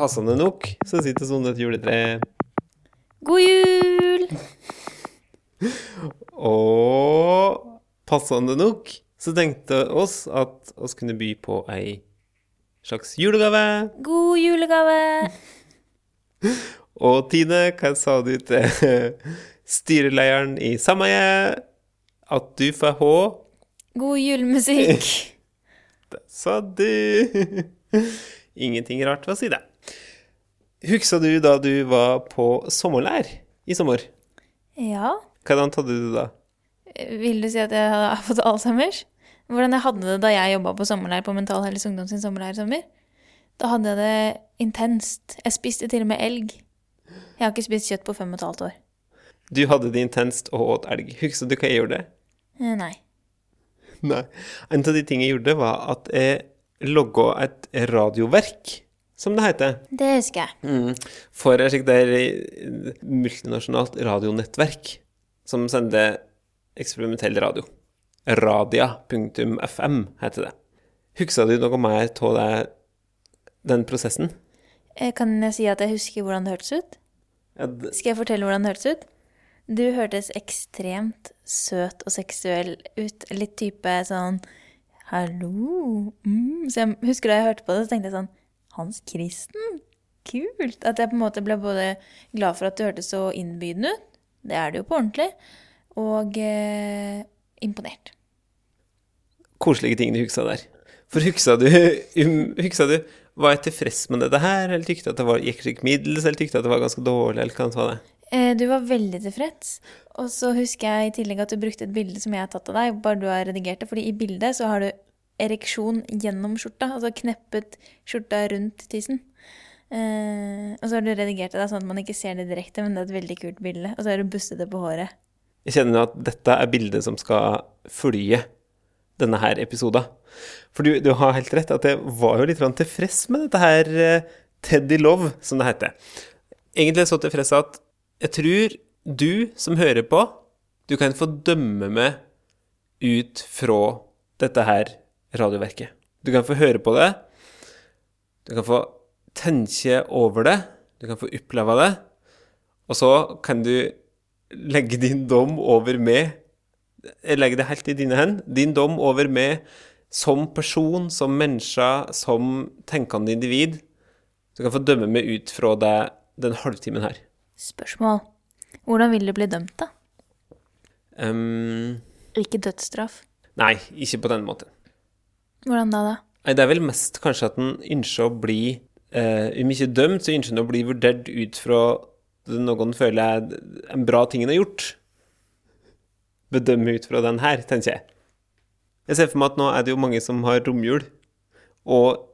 Passende nok så sitter sånn et juletre. God jul! Og passende nok så tenkte oss at oss kunne by på ei slags julegave. God julegave! Og Tine, hva sa du til styrelederen i sameiet? At du får H God julemusikk. Det sa du. Ingenting rart ved å si det. Husker du da du var på sommerlær i sommer? Ja. Hvordan hadde du det da? Vil du si at jeg har fått Alzheimers? Hvordan jeg hadde det da jeg jobba på sommerleir på Mental Helse Ungdom sin sommerleir i sommer? Da hadde jeg det intenst. Jeg spiste til og med elg. Jeg har ikke spist kjøtt på fem og et halvt år. Du hadde det intenst og åt elg. Husker du hva jeg gjorde? Eh, Nei. Nei. En av de tingene jeg gjorde, var at jeg logga et radioverk, som det heter, Det husker jeg. mm. for et slikt der multinasjonalt radionettverk som sender eksperimentell radio. Radia.fm heter det. Husker du noe mer av den prosessen? Eh, Kan jeg si at jeg husker hvordan det hørtes ut? Skal jeg fortelle hvordan det hørtes ut? Du hørtes ekstremt søt og seksuell ut. Litt type sånn Hallo. Mm. Så jeg husker da jeg hørte på det, så tenkte jeg sånn Hans Kristen? Kult. At jeg på en måte ble både glad for at det hørtes så innbydende ut, det er det jo på ordentlig, og eh, imponert. koselige ting du huksa der. For huksa du, huksa du Var jeg tilfreds med dette her, eller tykte at det var, gikk slik middels, eller tykte at det var ganske dårlig, eller hva var det? Eh, Du var veldig tilfreds. Og så husker jeg i tillegg at du brukte et bilde som jeg har tatt av deg, bare du har redigert det. Fordi i bildet så har du ereksjon gjennom skjorta, altså kneppet skjorta rundt tissen. Eh, og så har du redigert det da, sånn at man ikke ser det direkte, men det er et veldig kult bilde. Og så har du bustet det på håret. Jeg kjenner jo at dette er bildet som skal følge denne her episoden. For du, du har helt rett, at jeg var jo litt tilfreds med dette her eh, Teddy Love, som det heter. Egentlig så tilfreds at jeg tror du som hører på, du kan få dømme meg ut fra dette her radioverket. Du kan få høre på det, du kan få tenke over det, du kan få oppleve det, og så kan du legge din dom over meg Jeg legger det helt i dine hender. Din dom over meg som person, som menneske, som tenkende individ. Du kan få dømme meg ut fra det, den halvtimen her. Spørsmål. Hvordan vil du bli dømt, da? Um, Ikke dødsstraff. nei, ikke på den måten. Hvordan da, da? Nei, det er vel mest kanskje at en ønsker å bli eh, ikke dømt, så ønsker en å bli vurdert ut fra noen føler er en bra ting en har gjort. Bedømme ut fra den her, tenker jeg. Jeg ser for meg at nå er det jo mange som har romjul. Og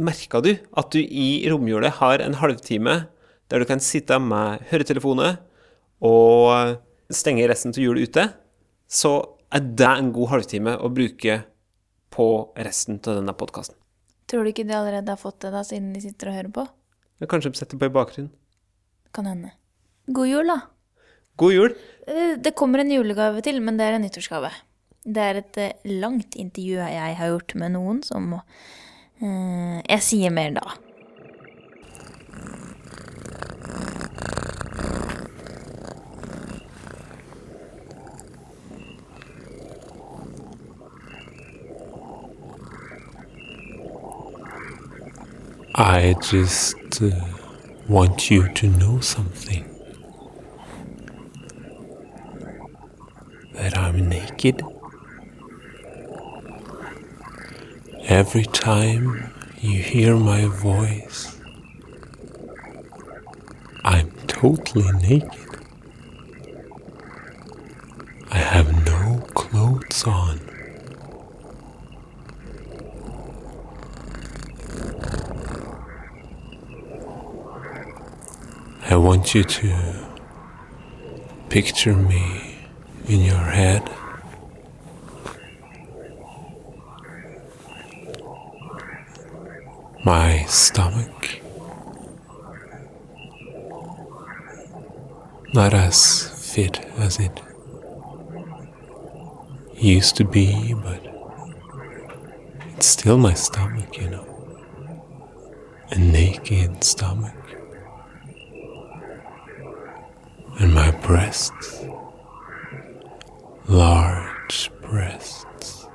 merka du at du i romjulet har en halvtime der du kan sitte med høretelefoner og stenge resten av julet ute, så er det en god halvtime å bruke på resten av denne podkasten. Tror du ikke de allerede har fått det, da, siden de sitter og hører på? Kanskje de setter på i bakgrunnen. Kan hende. God jul, da. God jul! Eh, Det kommer en julegave til, men det er en nyttårsgave. Det er et eh, langt intervju jeg har gjort med noen som eh, Jeg sier mer da. I just uh, want you to know something. That I'm naked. Every time you hear my voice, I'm totally naked. I have no clothes on. I want you to picture me in your head. My stomach. Not as fit as it used to be, but it's still my stomach, you know. A naked stomach. And my breasts. Large breasts.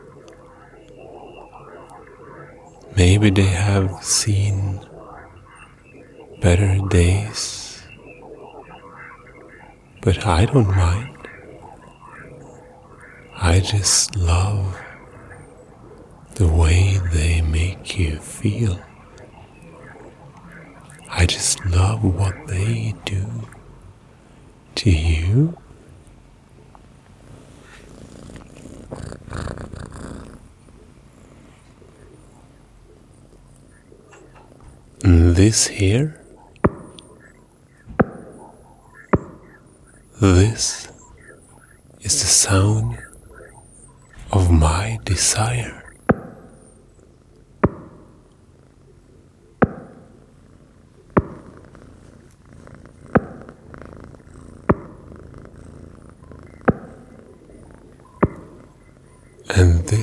Maybe they have seen better days, but I don't mind. I just love the way they make you feel. I just love what they do to you. This here, this is the sound of my desire.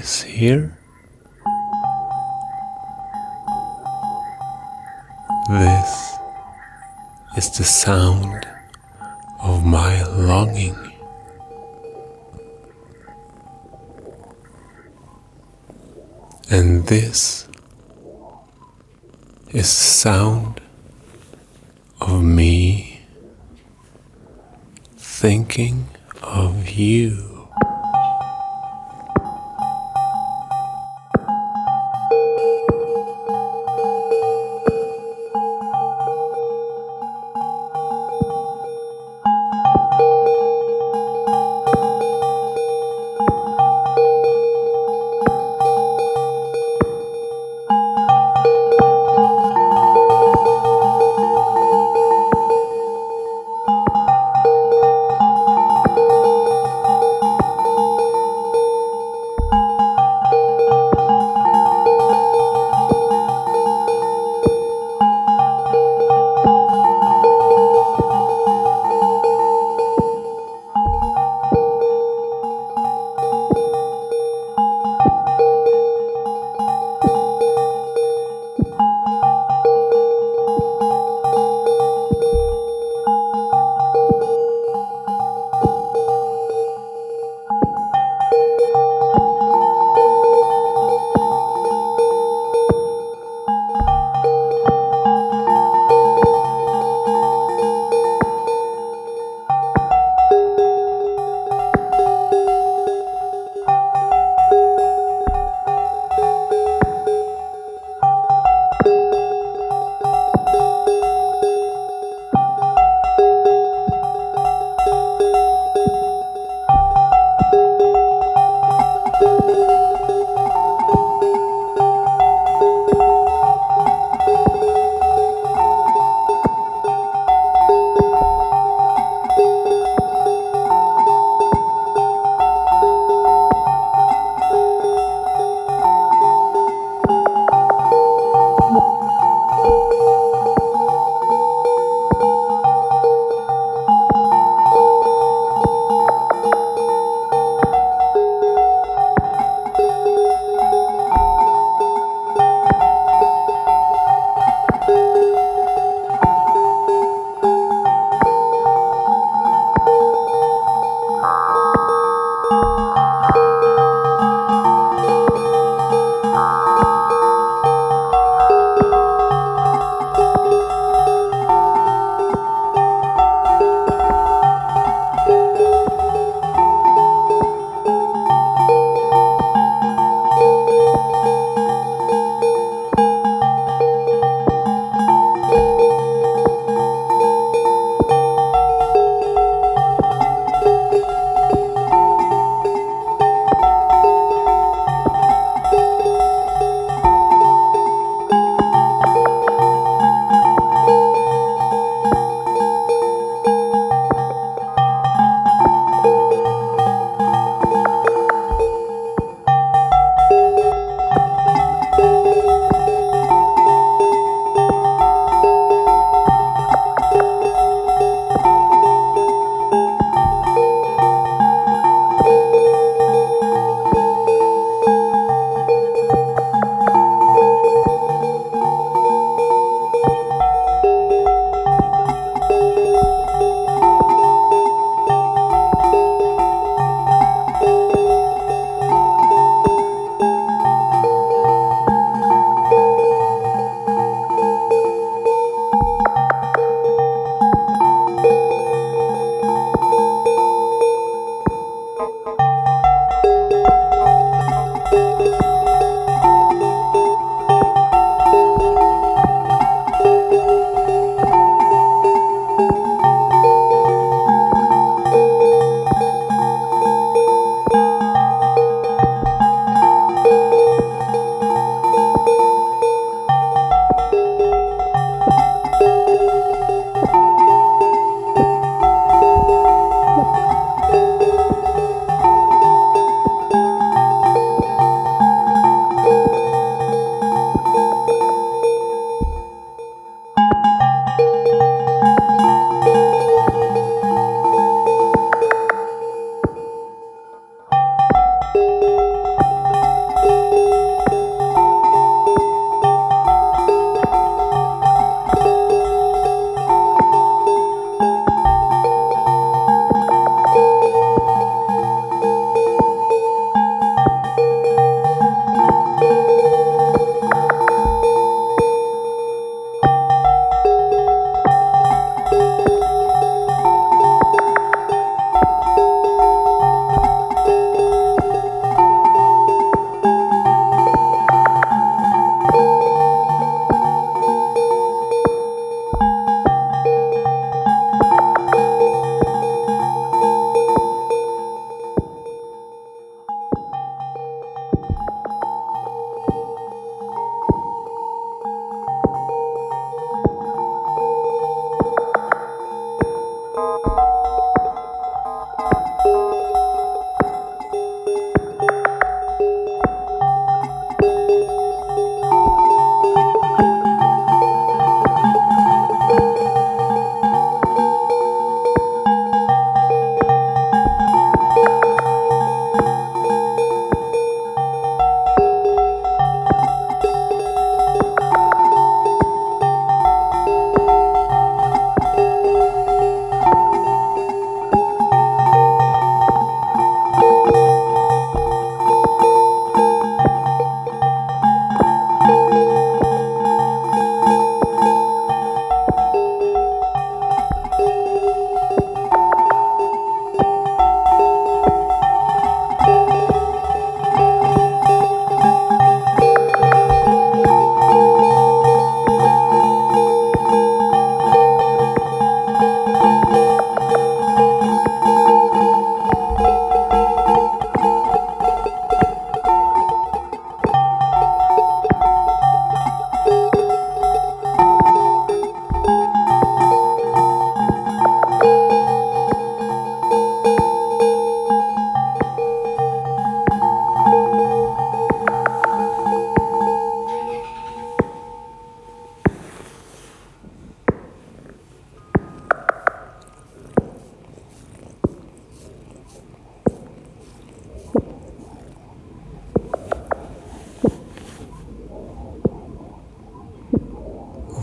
This here, this is the sound of my longing. And this is the sound of me thinking of you.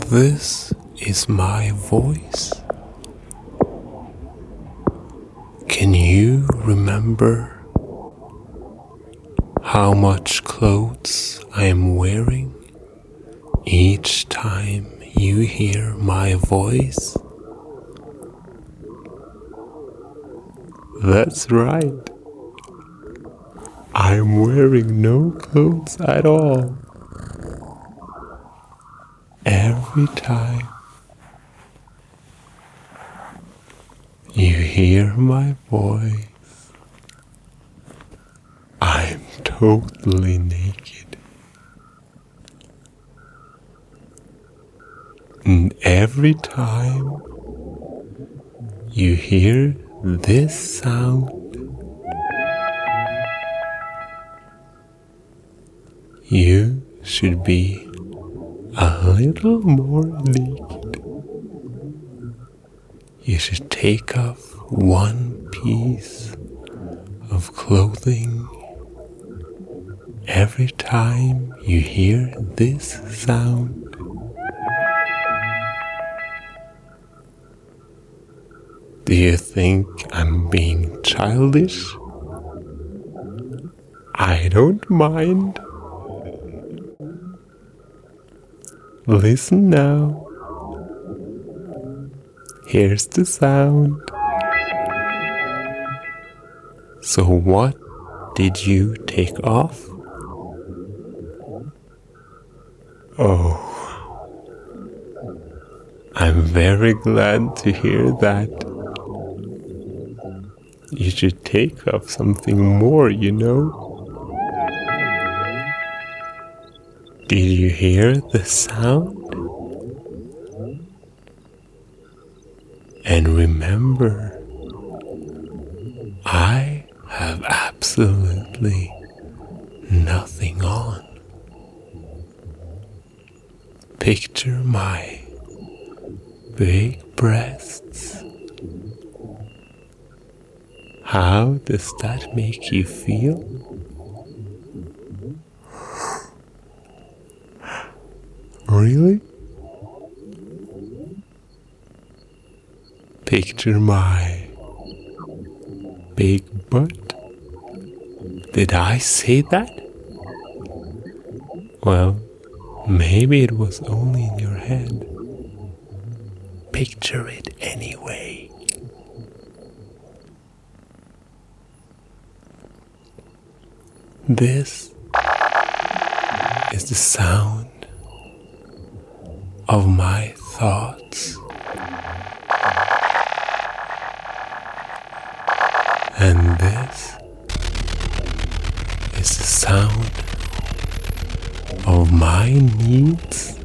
This is my voice. Can you remember how much clothes I am wearing each time you hear my voice? That's right. I'm wearing no clothes at all. Every time you hear my voice, I'm totally naked. And every time you hear this sound, you should be a little more naked. You should take off one piece of clothing every time you hear this sound. Do you think I'm being childish? I don't mind. Listen now. Here's the sound. So, what did you take off? Oh, I'm very glad to hear that. You should take off something more, you know. Did you hear the sound? And remember, I have absolutely nothing on. Picture my big breasts. How does that make you feel? Really? Picture my big butt. Did I say that? Well, maybe it was only in your head. Picture it anyway. This is the sound of my thoughts. And this is the sound of my needs.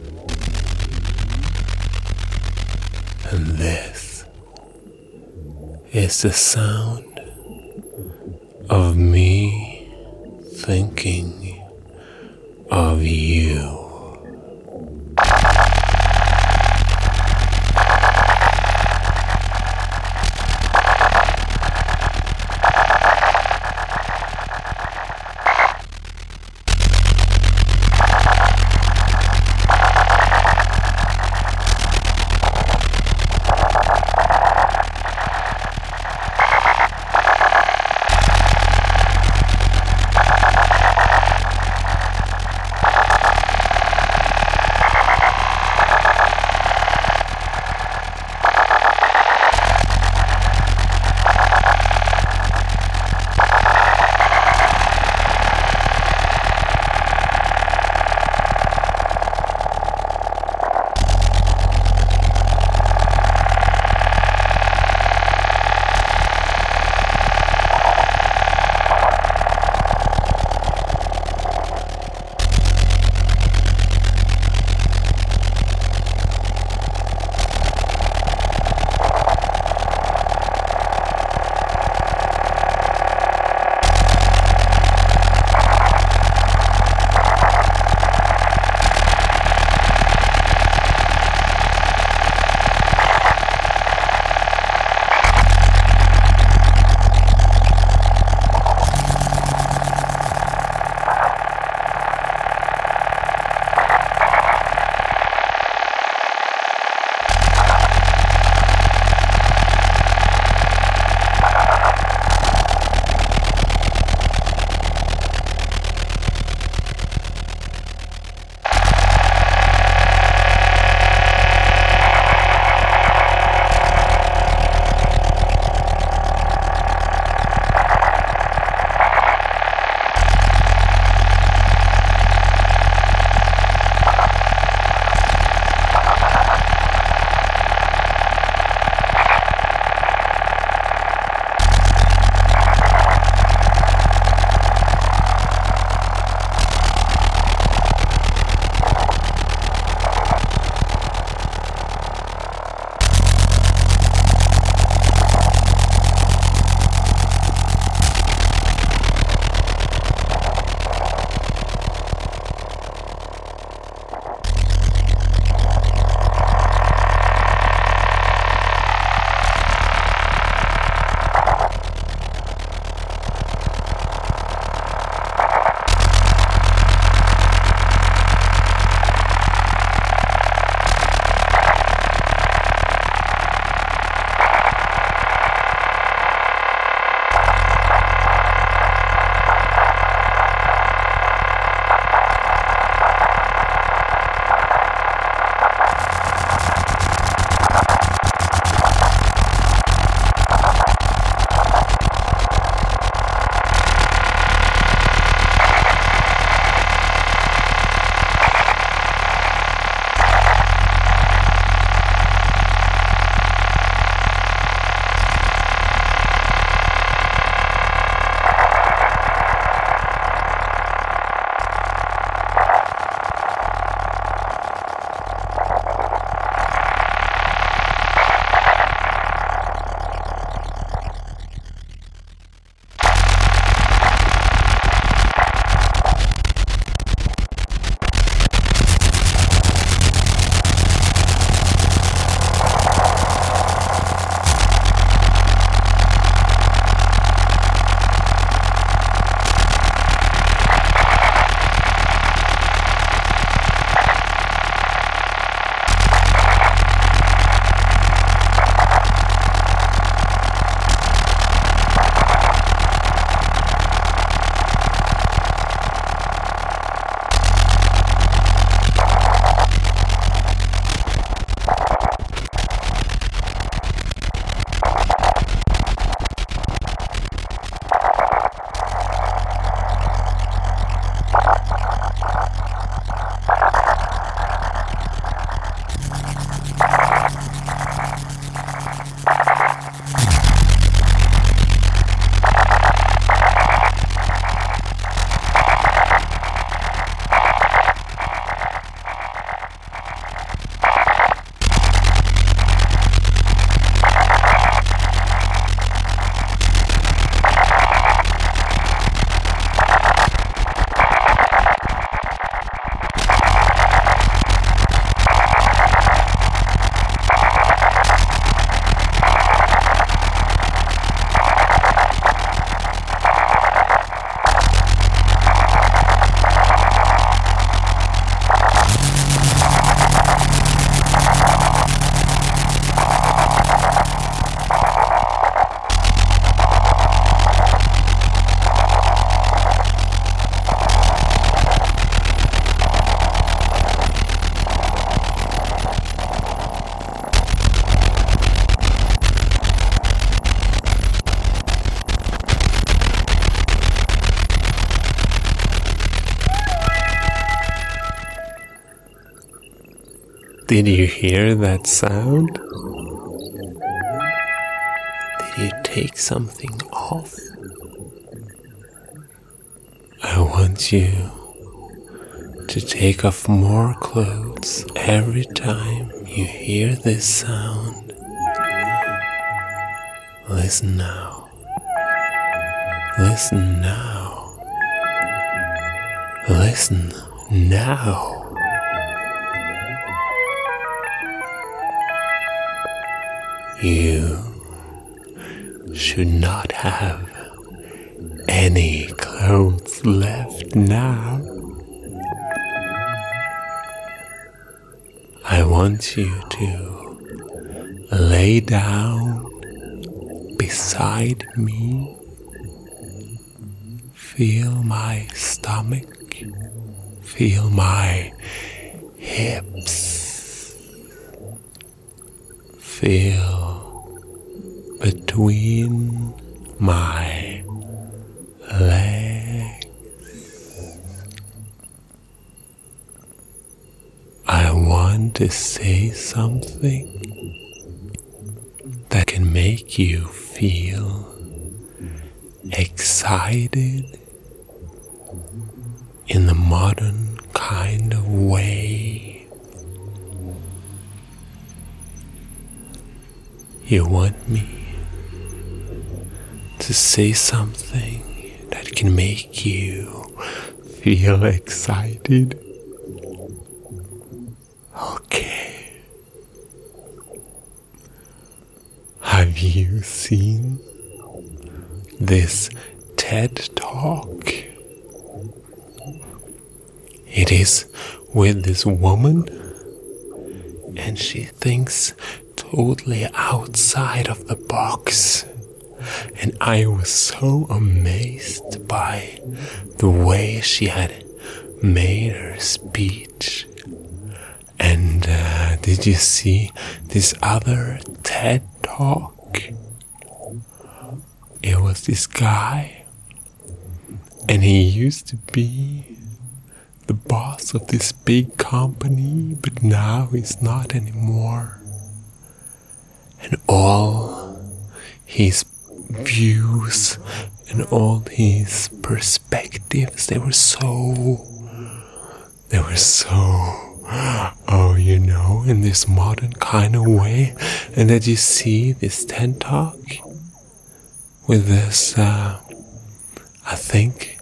And this is the sound of me Did you hear that sound? Did you take something off? I want you to take off more clothes every time you hear this sound. Listen now. Listen now. Listen now. You should not have any clothes left now. I want you to lay down beside me. Feel my stomach. Feel my hips. Feel between my legs. I want to say something that can make you feel excited in the modern kind of way. You want me to say something that can make you feel excited. Okay. Have you seen this TED Talk? It is with this woman, and she thinks totally outside of the box. And I was so amazed by the way she had made her speech. And uh, did you see this other TED Talk? It was this guy, and he used to be the boss of this big company, but now he's not anymore. And all his views and all his perspectives, they were so, they were so, oh, you know, in this modern kind of way. And that you see this TED Talk with this, uh, I think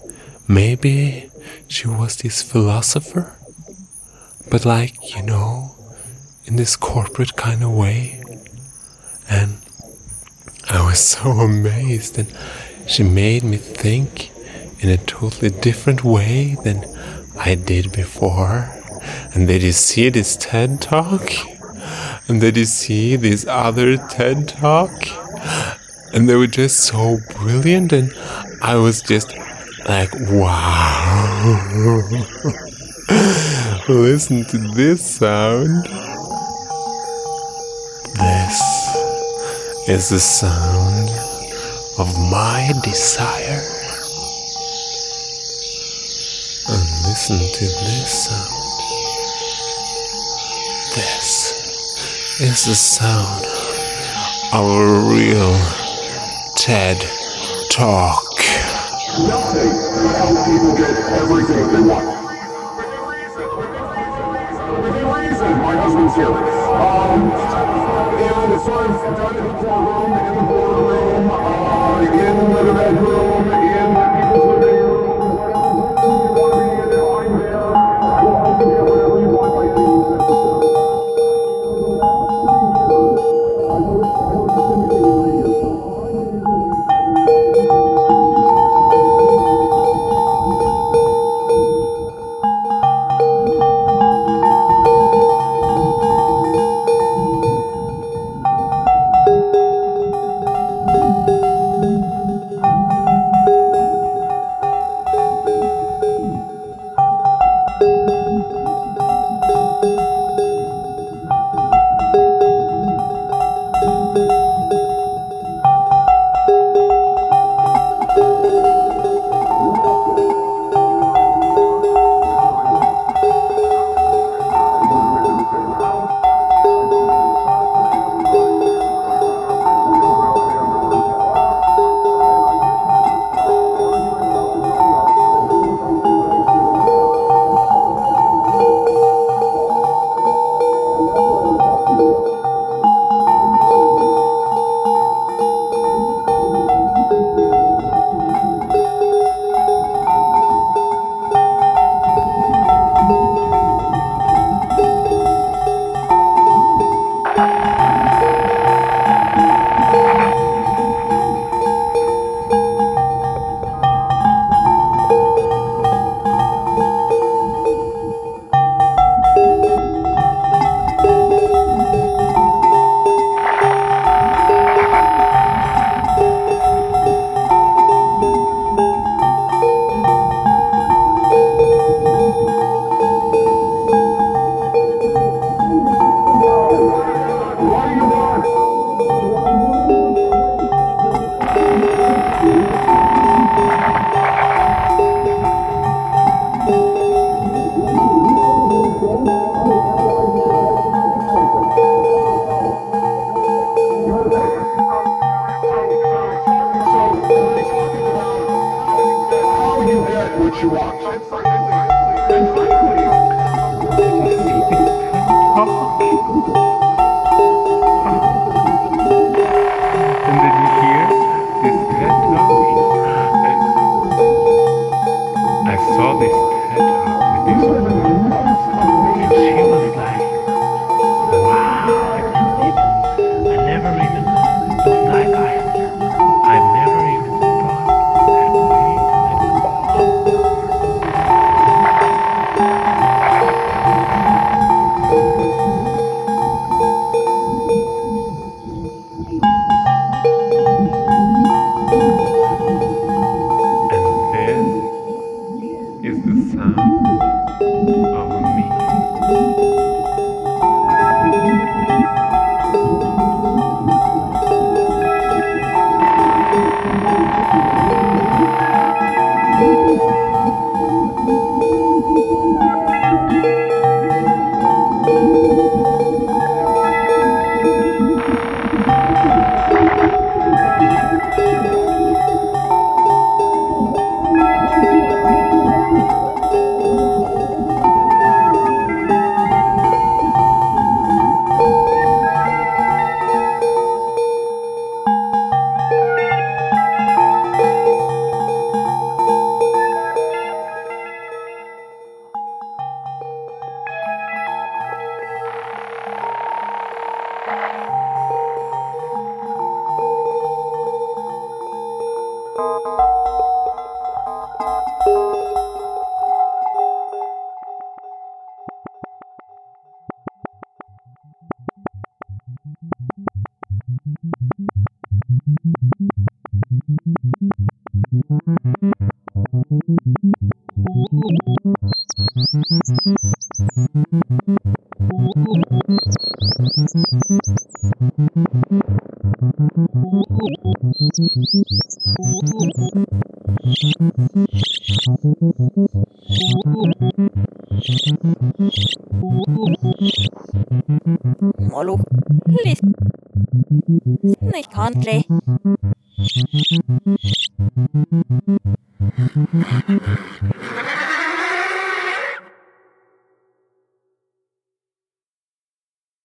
maybe she was this philosopher, but like, you know, in this corporate kind of way. And was so amazed, and she made me think in a totally different way than I did before. And did you see this TED Talk? And did you see this other TED Talk? And they were just so brilliant, and I was just like, wow. Listen to this sound. Is the sound of my desire. And listen to this sound. This is the sound of a real TED Talk. Nothing will help people get everything they want. Here. Um, and far as done in the in the boardroom, uh, in the bedroom, country.